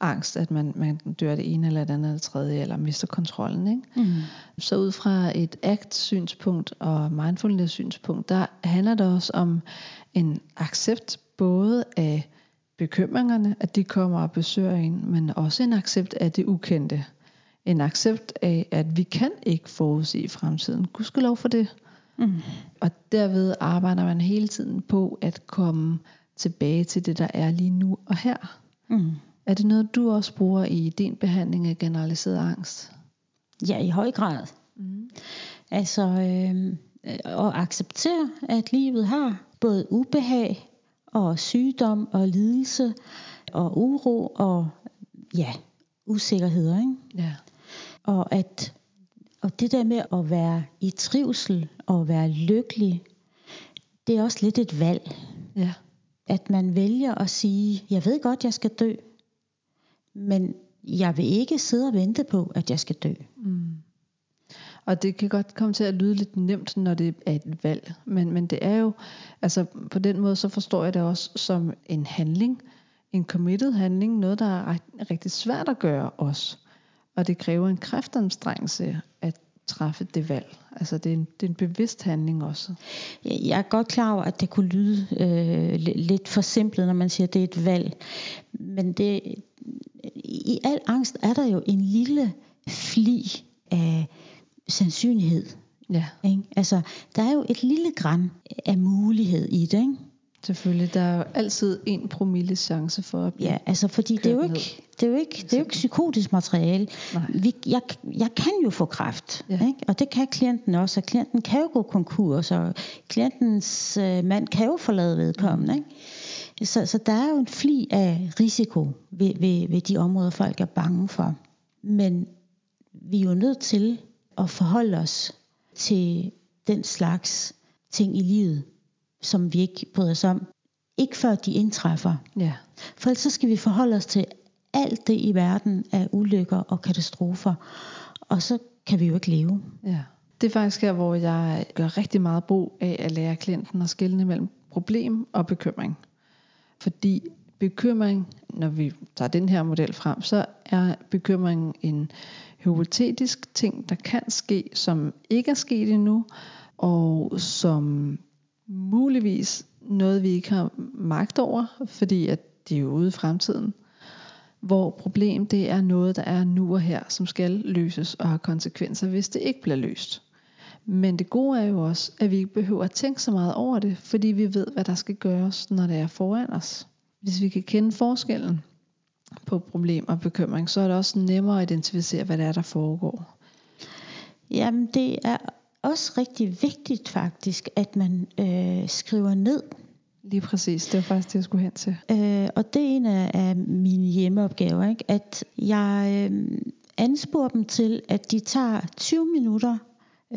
S1: angst, at man, man dør det ene eller det andet eller det tredje, eller mister kontrollen. Ikke? Mm. Så ud fra et ACT-synspunkt og mindfulness-synspunkt, der handler det også om en accept både af bekymringerne, at de kommer og besøger en, men også en accept af det ukendte. En accept af, at vi kan ikke forudsige fremtiden. Gud skal lov for det. Mm. Og derved arbejder man hele tiden på at komme tilbage til det, der er lige nu og her. Mm. Er det noget, du også bruger i din behandling af generaliseret angst?
S2: Ja, i høj grad. Mm. Altså øh, at acceptere, at livet har både ubehag og sygdom og lidelse og uro og ja, usikkerheder. Ikke?
S1: Ja.
S2: Og at og det der med at være i trivsel og være lykkelig, det er også lidt et valg.
S1: Ja.
S2: At man vælger at sige, jeg ved godt, jeg skal dø, men jeg vil ikke sidde og vente på, at jeg skal dø. Mm.
S1: Og det kan godt komme til at lyde lidt nemt, når det er et valg. Men, men det er jo, altså på den måde, så forstår jeg det også som en handling. En committed handling. Noget, der er rigtig svært at gøre også. Og det kræver en kræftanstrengelse at træffe det valg. Altså det er en, det er en bevidst handling også.
S2: Jeg er godt klar over, at det kunne lyde øh, lidt forsimplet, når man siger, at det er et valg. Men det, i al angst er der jo en lille fli af sandsynlighed.
S1: Ja.
S2: Ikke? Altså, der er jo et lille græn af mulighed i det. Ikke?
S1: Selvfølgelig, der er jo altid en promille chance for at
S2: Ja, altså fordi det er, jo ikke, det er jo ikke, det er jo ikke psykotisk materiale. Vi, jeg, jeg kan jo få kræft, ja. ikke? og det kan klienten også, og klienten kan jo gå konkurs, og klientens øh, mand kan jo forlade vedkommende. Mm. Ikke? Så, så der er jo en fli af risiko ved, ved, ved de områder, folk er bange for. Men vi er jo nødt til at forholde os til den slags ting i livet, som vi ikke bryder os om. Ikke før de indtræffer.
S1: Ja.
S2: For ellers så skal vi forholde os til alt det i verden af ulykker og katastrofer. Og så kan vi jo ikke leve.
S1: Ja. Det er faktisk her, hvor jeg gør rigtig meget brug af at lære klienten at skelne mellem problem og bekymring. Fordi bekymring, når vi tager den her model frem, så er bekymringen en hypotetisk ting, der kan ske, som ikke er sket endnu, og som muligvis noget, vi ikke har magt over, fordi at de er ude i fremtiden. hvor problem det er noget, der er nu og her, som skal løses og har konsekvenser, hvis det ikke bliver løst. Men det gode er jo også, at vi ikke behøver at tænke så meget over det, fordi vi ved, hvad der skal gøres, når det er foran os. Hvis vi kan kende forskellen på problem og bekymring, så er det også nemmere at identificere, hvad det er, der foregår.
S2: Jamen, det er også rigtig vigtigt faktisk, at man øh, skriver ned.
S1: Lige præcis, det var faktisk det, jeg skulle hen til.
S2: Øh, og det er en af, af mine hjemmeopgaver, ikke? at jeg øh, ansporer dem til, at de tager 20 minutter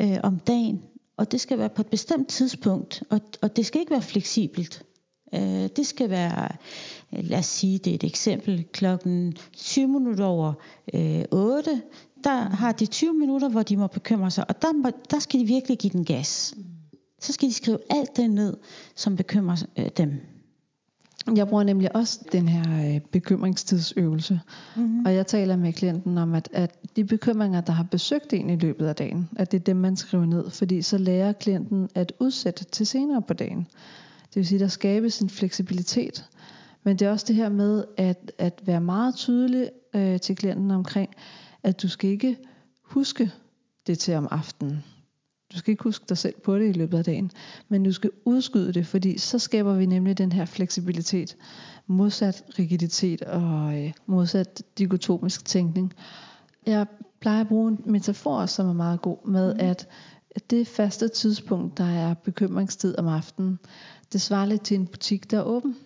S2: øh, om dagen, og det skal være på et bestemt tidspunkt, og, og det skal ikke være fleksibelt. Øh, det skal være, lad os sige, det er et eksempel, klokken 20 minutter over øh, 8, der har de 20 minutter, hvor de må bekymre sig, og der, må, der skal de virkelig give den gas. Så skal de skrive alt det ned, som bekymrer øh, dem.
S1: Jeg bruger nemlig også den her øh, bekymringstidsøvelse, mm-hmm. og jeg taler med klienten om, at, at de bekymringer, der har besøgt en i løbet af dagen, at det er dem, man skriver ned, fordi så lærer klienten at udsætte til senere på dagen. Det vil sige, der skabes en fleksibilitet. Men det er også det her med at, at være meget tydelig øh, til klienten omkring, at du skal ikke huske det til om aftenen. Du skal ikke huske dig selv på det i løbet af dagen, men du skal udskyde det, fordi så skaber vi nemlig den her fleksibilitet, modsat rigiditet og øh, modsat dikotomisk tænkning. Jeg plejer at bruge en metafor, som er meget god med, mm. at det faste tidspunkt, der er bekymringstid om aftenen, det svarer lidt til en butik, der er åben.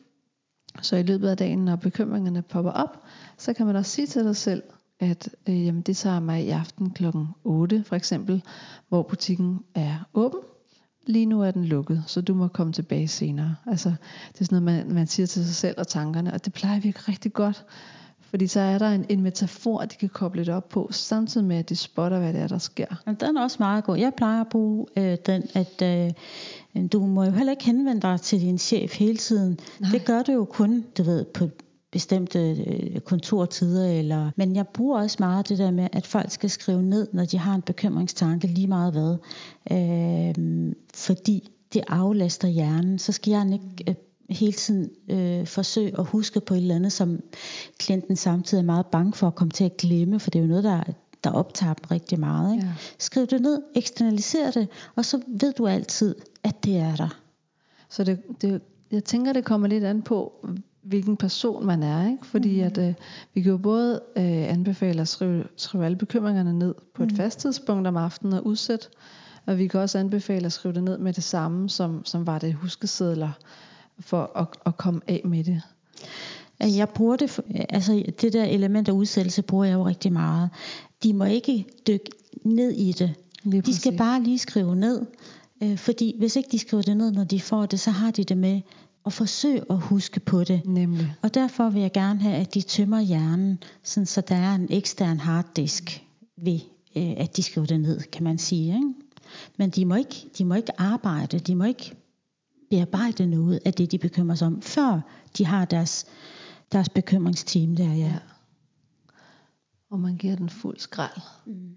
S1: Så i løbet af dagen, når bekymringerne popper op, så kan man også sige til dig selv, at øh, jamen, det tager mig i aften klokken 8 for eksempel, hvor butikken er åben. Lige nu er den lukket, så du må komme tilbage senere. Altså, det er sådan noget, man, man siger til sig selv og tankerne, og det plejer at virke rigtig godt. Fordi så er der en, en metafor, de kan koble det op på, samtidig med, at de spotter, hvad det er, der sker.
S2: Og den er også meget god. Jeg plejer at bruge øh, den, at øh, du må jo heller ikke henvende dig til din chef hele tiden. Nej. Det gør du jo kun, du ved, på bestemte øh, kontortider. Eller, men jeg bruger også meget det der med, at folk skal skrive ned, når de har en bekymringstanke, lige meget hvad. Øh, fordi det aflaster hjernen. Så skal jeg ikke øh, hele tiden øh, forsøge at huske på et eller andet, som klienten samtidig er meget bange for at komme til at glemme, for det er jo noget, der, der optager dem rigtig meget. Ikke? Ja. Skriv det ned, externaliser det, og så ved du altid, at det er der.
S1: Så det, det, jeg tænker, det kommer lidt an på, hvilken person man er. Ikke? Fordi mm. at, øh, vi kan jo både øh, anbefale at skrive, skrive alle bekymringerne ned på et mm. fast tidspunkt om aftenen og udsætte, og vi kan også anbefale at skrive det ned med det samme, som, som var det huskesedler, for at, at komme af med det.
S2: Jeg bruger det, altså det der element af udsættelse bruger jeg jo rigtig meget. De må ikke dykke ned i det. de skal bare lige skrive ned, øh, fordi hvis ikke de skriver det ned, når de får det, så har de det med og forsøg at huske på det.
S1: Nemlig.
S2: Og derfor vil jeg gerne have, at de tømmer hjernen, sådan så der er en ekstern harddisk ved, øh, at de skriver det ned, kan man sige. Ikke? Men de må, ikke, de må ikke arbejde, de må ikke bearbejde noget af det, de bekymrer sig om, før de har deres, deres bekymringsteam der, ja. ja.
S1: Og man giver den fuld skrald. Mm.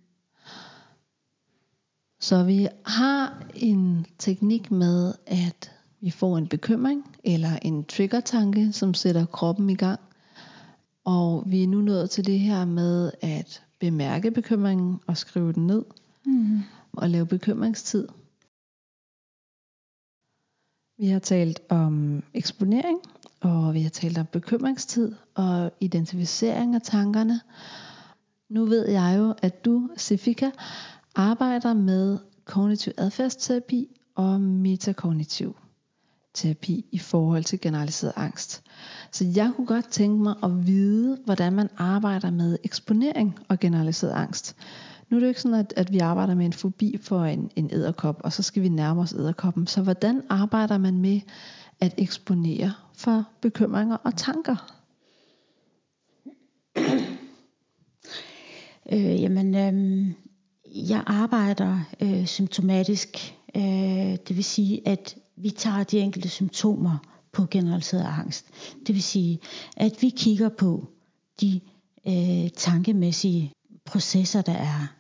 S1: Så vi har en teknik med, at vi får en bekymring eller en trigger-tanke, som sætter kroppen i gang. Og vi er nu nået til det her med at bemærke bekymringen og skrive den ned. Mm. Og lave bekymringstid. Vi har talt om eksponering, og vi har talt om bekymringstid og identificering af tankerne. Nu ved jeg jo, at du, Sefika, arbejder med kognitiv adfærdsterapi og metakognitiv terapi i forhold til generaliseret angst. Så jeg kunne godt tænke mig at vide, hvordan man arbejder med eksponering og generaliseret angst. Nu er det jo ikke sådan, at, at vi arbejder med en fobi for en, en æderkop, og så skal vi nærme os æderkoppen. Så hvordan arbejder man med at eksponere for bekymringer og tanker?
S2: Øh, jamen, øh, jeg arbejder øh, symptomatisk. Øh, det vil sige, at vi tager de enkelte symptomer på generaliseret angst. Det vil sige, at vi kigger på de øh, tankemæssige processer, der er.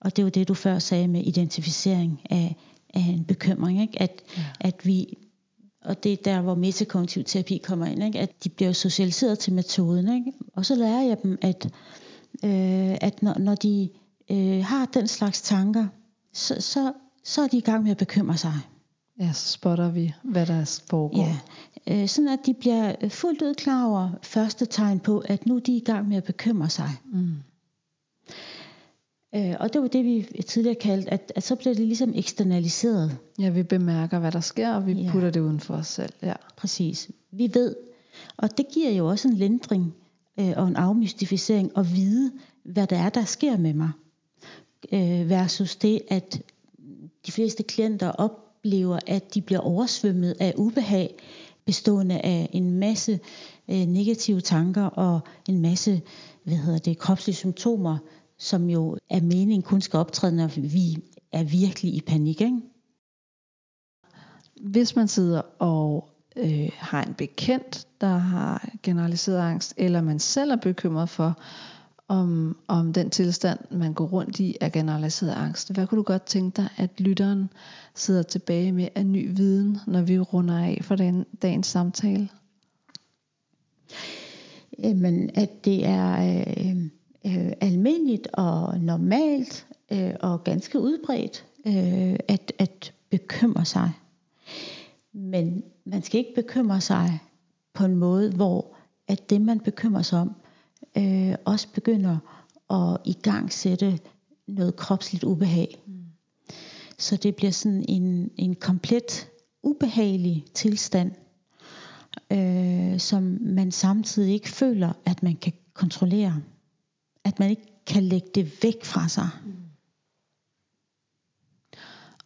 S2: Og det var det, du før sagde med identificering af, af en bekymring. Ikke? At, ja. at vi og det er der, hvor metakognitiv terapi kommer ind, ikke? at de bliver socialiseret til metoden. Ikke? Og så lærer jeg dem, at, øh, at når, når de øh, har den slags tanker, så, så, så er de i gang med at bekymre sig.
S1: Ja, så spotter vi, hvad der foregår.
S2: Ja, øh, sådan at de bliver fuldt ud klar over første tegn på, at nu er de i gang med at bekymre sig. Mm. Øh, og det var det, vi tidligere kaldte, at, at så bliver det ligesom eksternaliseret.
S1: Ja, vi bemærker, hvad der sker, og vi ja. putter det uden for os selv. Ja.
S2: Præcis. Vi ved, og det giver jo også en lindring øh, og en afmystificering at vide, hvad det er, der sker med mig. Øh, versus det, at de fleste klienter oplever, at de bliver oversvømmet af ubehag, bestående af en masse øh, negative tanker og en masse hvad hedder det, kropslige symptomer, som jo er meningen kun skal optræde, når vi er virkelig i panik. Ikke?
S1: Hvis man sidder og øh, har en bekendt, der har generaliseret angst, eller man selv er bekymret for, om, om den tilstand, man går rundt i, er generaliseret angst. Hvad kunne du godt tænke dig, at lytteren sidder tilbage med af ny viden, når vi runder af for den, dagens samtale?
S2: Jamen, at det er øh, øh, almindeligt og normalt øh, og ganske udbredt øh, at, at bekymre sig. Men man skal ikke bekymre sig på en måde, hvor at det man bekymrer sig om, øh, også begynder at i gang sætte noget kropsligt ubehag. Mm. Så det bliver sådan en, en komplet ubehagelig tilstand, øh, som man samtidig ikke føler, at man kan kontrollere. At man ikke kan lægge det væk fra sig. Mm.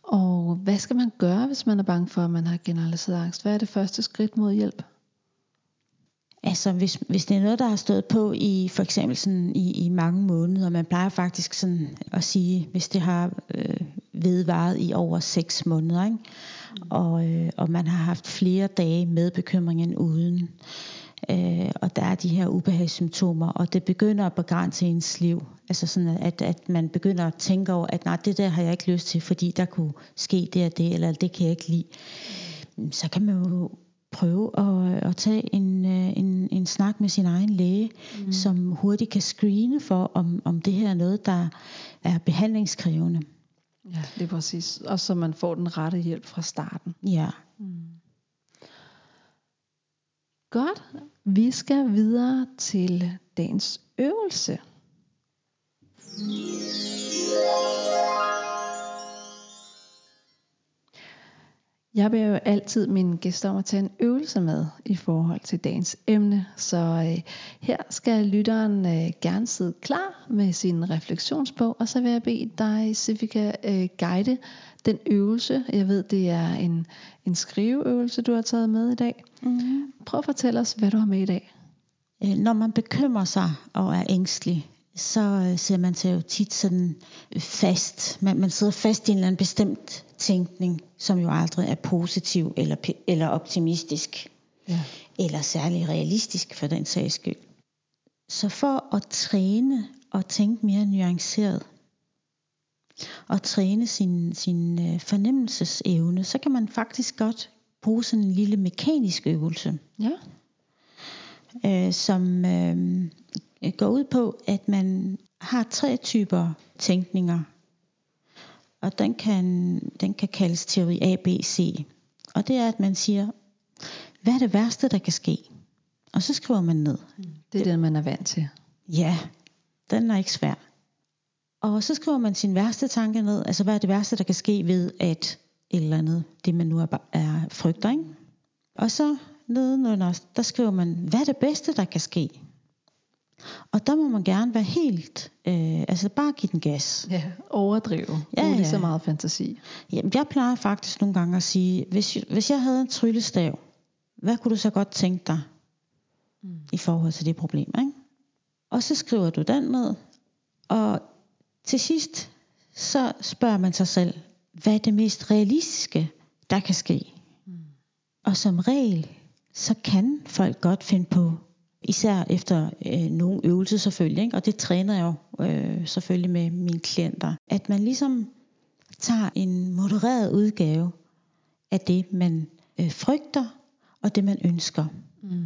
S1: Og hvad skal man gøre, hvis man er bange for, at man har generaliseret angst? Hvad er det første skridt mod hjælp?
S2: Altså hvis, hvis det er noget, der har stået på i for eksempel sådan i, i mange måneder, man plejer faktisk sådan at sige, hvis det har øh, vedvaret i over 6 måneder, ikke? Og, øh, og man har haft flere dage med bekymringen uden, øh, og der er de her ubehagssymptomer, og det begynder at begrænse ens liv. Altså sådan, at, at man begynder at tænke over, at nej, det der har jeg ikke lyst til, fordi der kunne ske det og det, eller det kan jeg ikke lide. Så kan man jo prøve at, at tage en, øh, en, en snak med sin egen læge, mm. som hurtigt kan screene for, om, om det her er noget, der er behandlingskrævende.
S1: Ja, det er præcis. Og så man får den rette hjælp fra starten.
S2: Ja. Mm.
S1: Godt. Vi skal videre til dagens øvelse. Jeg beder jo altid mine gæster om at tage en øvelse med i forhold til dagens emne. Så øh, her skal lytteren øh, gerne sidde klar med sin refleksionsbog, og så vil jeg bede dig, Sifika, øh, guide den øvelse. Jeg ved, det er en, en skriveøvelse, du har taget med i dag. Mm-hmm. Prøv at fortælle os, hvad du har med i dag.
S2: Når man bekymrer sig og er ængstelig, så øh, ser man sig jo tit sådan fast. Man, man sidder fast i en eller anden bestemt tænkning, som jo aldrig er positiv eller, eller optimistisk. Ja. Eller særlig realistisk for den sags skyld. Så for at træne og tænke mere nuanceret, og træne sin, sin øh, fornemmelsesevne, så kan man faktisk godt bruge sådan en lille mekanisk øvelse. Ja. Øh, som øh, går ud på, at man har tre typer tænkninger. Og den kan, den kan kaldes teori A, B, C. Og det er, at man siger, hvad er det værste, der kan ske? Og så skriver man ned.
S1: Det er det, man er vant til.
S2: Ja, den er ikke svær. Og så skriver man sin værste tanke ned. Altså, hvad er det værste, der kan ske ved, at et eller andet, det man nu er, er frygter, ikke? Og så nedenunder, der skriver man, hvad er det bedste, der kan ske? Og der må man gerne være helt, øh, altså bare give den gas.
S1: Ja, overdrive. Ja, ja. så meget fantasi.
S2: Jamen, jeg plejer faktisk nogle gange at sige, hvis, hvis jeg havde en tryllestav, hvad kunne du så godt tænke dig mm. i forhold til det problem? Ikke? Og så skriver du den ned, og til sidst, så spørger man sig selv, hvad er det mest realistiske, der kan ske? Mm. Og som regel, så kan folk godt finde på, især efter øh, nogle øvelser selvfølgelig, ikke? og det træner jeg jo øh, selvfølgelig med mine klienter, at man ligesom tager en modereret udgave af det, man øh, frygter, og det man ønsker.
S1: Mm.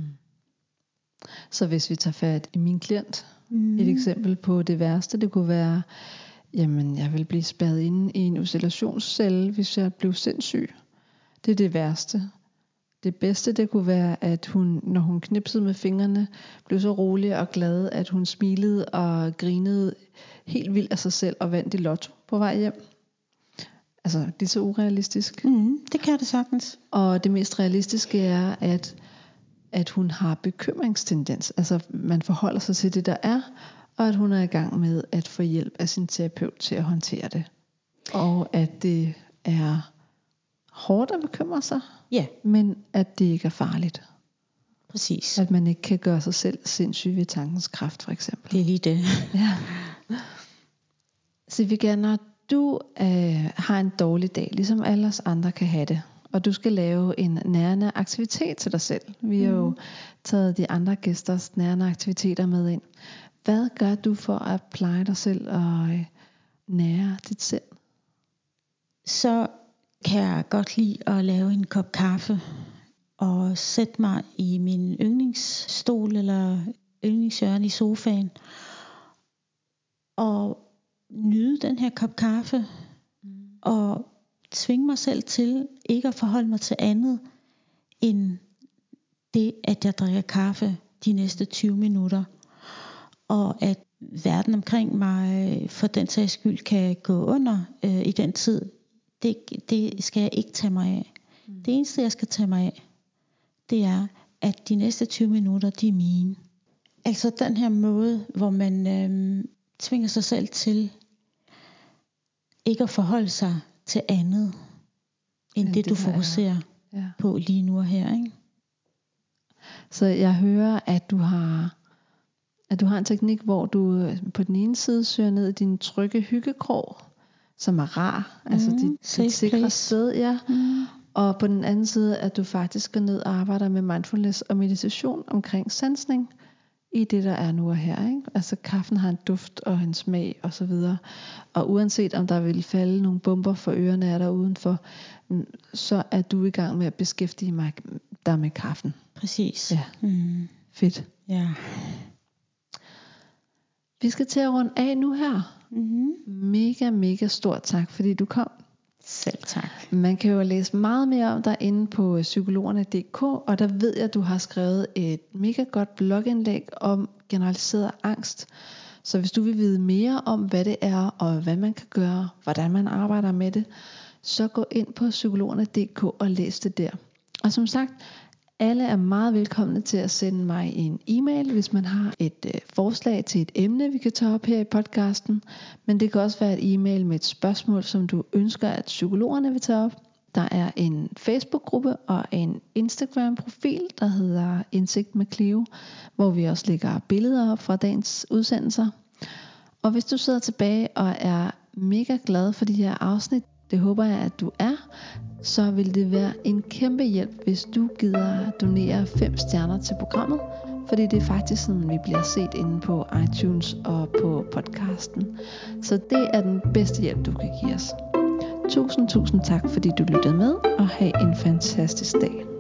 S1: Så hvis vi tager fat i min klient,
S2: Mm.
S1: et eksempel på det værste, det kunne være, jamen jeg vil blive spærret inde i en isolationscelle, hvis jeg blev sindssyg. Det er det værste. Det bedste, det kunne være, at hun, når hun knipsede med fingrene, blev så rolig og glad, at hun smilede og grinede helt vildt af sig selv og vandt i lotto på vej hjem. Altså, det er så urealistisk.
S2: Mm, det kan det sagtens.
S1: Og det mest realistiske er, at, at hun har bekymringstendens. Altså, man forholder sig til det, der er, og at hun er i gang med at få hjælp af sin terapeut til at håndtere det. Og at det er hårdt at bekymre sig,
S2: Ja,
S1: men at det ikke er farligt.
S2: præcis.
S1: At man ikke kan gøre sig selv sindssyg ved tankens kraft, for eksempel.
S2: Det er lige det.
S1: Ja. Sivika, når du øh, har en dårlig dag, ligesom alle os andre kan have det, og du skal lave en nærende aktivitet til dig selv. Vi har jo taget de andre gæsters nærende aktiviteter med ind. Hvad gør du for at pleje dig selv og øh, nære dit sind?
S2: Så kan jeg godt lide at lave en kop kaffe og sætte mig i min yndlingsstol eller yndlingshjørne i sofaen og nyde den her kop kaffe og tvinge mig selv til ikke at forholde mig til andet end det, at jeg drikker kaffe de næste 20 minutter. Og at verden omkring mig øh, for den sags skyld kan gå under øh, i den tid, det, det skal jeg ikke tage mig af. Mm. Det eneste, jeg skal tage mig af, det er, at de næste 20 minutter, de er mine. Altså den her måde, hvor man øh, tvinger sig selv til ikke at forholde sig til andet, end
S1: End
S2: det,
S1: det,
S2: du
S1: er.
S2: fokuserer
S1: Ja.
S2: på lige nu og her. Ikke?
S1: Så jeg hører, at du har at du har en teknik, hvor du øh, på den ene side søger ned i din trygge hyggekrog, som er rar, mm, altså dit, dit sikre
S2: place.
S1: sted, ja.
S2: Mm.
S1: Og på den anden side, at du faktisk går ned og arbejder med mindfulness og meditation omkring sansning i det, der er nu og her. Ikke? Altså kaffen har en duft og en smag og så videre. Og uanset om der vil falde nogle bomber for ørerne af der udenfor, mm, så er du i gang med at beskæftige mig dig med kaffen.
S2: Præcis.
S1: Ja.
S2: Mm.
S1: Fedt.
S2: ja.
S1: Vi skal til at runde af nu her.
S2: Mm-hmm.
S1: Mega, mega stort tak, fordi du kom.
S2: Selv tak.
S1: Man kan jo læse meget mere om dig inde på psykologerne.dk, og der ved jeg, at du har skrevet et mega godt blogindlæg om generaliseret angst. Så hvis du vil vide mere om, hvad det er, og hvad man kan gøre, hvordan man arbejder med det, så gå ind på psykologerne.dk og læs det der. Og som sagt, alle er meget velkomne til at sende mig en e-mail, hvis man har et øh, forslag til et emne, vi kan tage op her i podcasten. Men det kan også være et e-mail med et spørgsmål, som du ønsker, at psykologerne vil tage op. Der er en Facebook-gruppe og en Instagram-profil, der hedder Indsigt med Clio, hvor vi også lægger billeder op fra dagens udsendelser. Og hvis du sidder tilbage og er mega glad for de her afsnit, det håber jeg, at du er, så vil det være en kæmpe hjælp, hvis du gider donere 5 stjerner til programmet, fordi det er faktisk sådan, vi bliver set inde på iTunes og på podcasten. Så det er den bedste hjælp, du kan give os. Tusind, tusind tak, fordi du lyttede med, og have en fantastisk dag.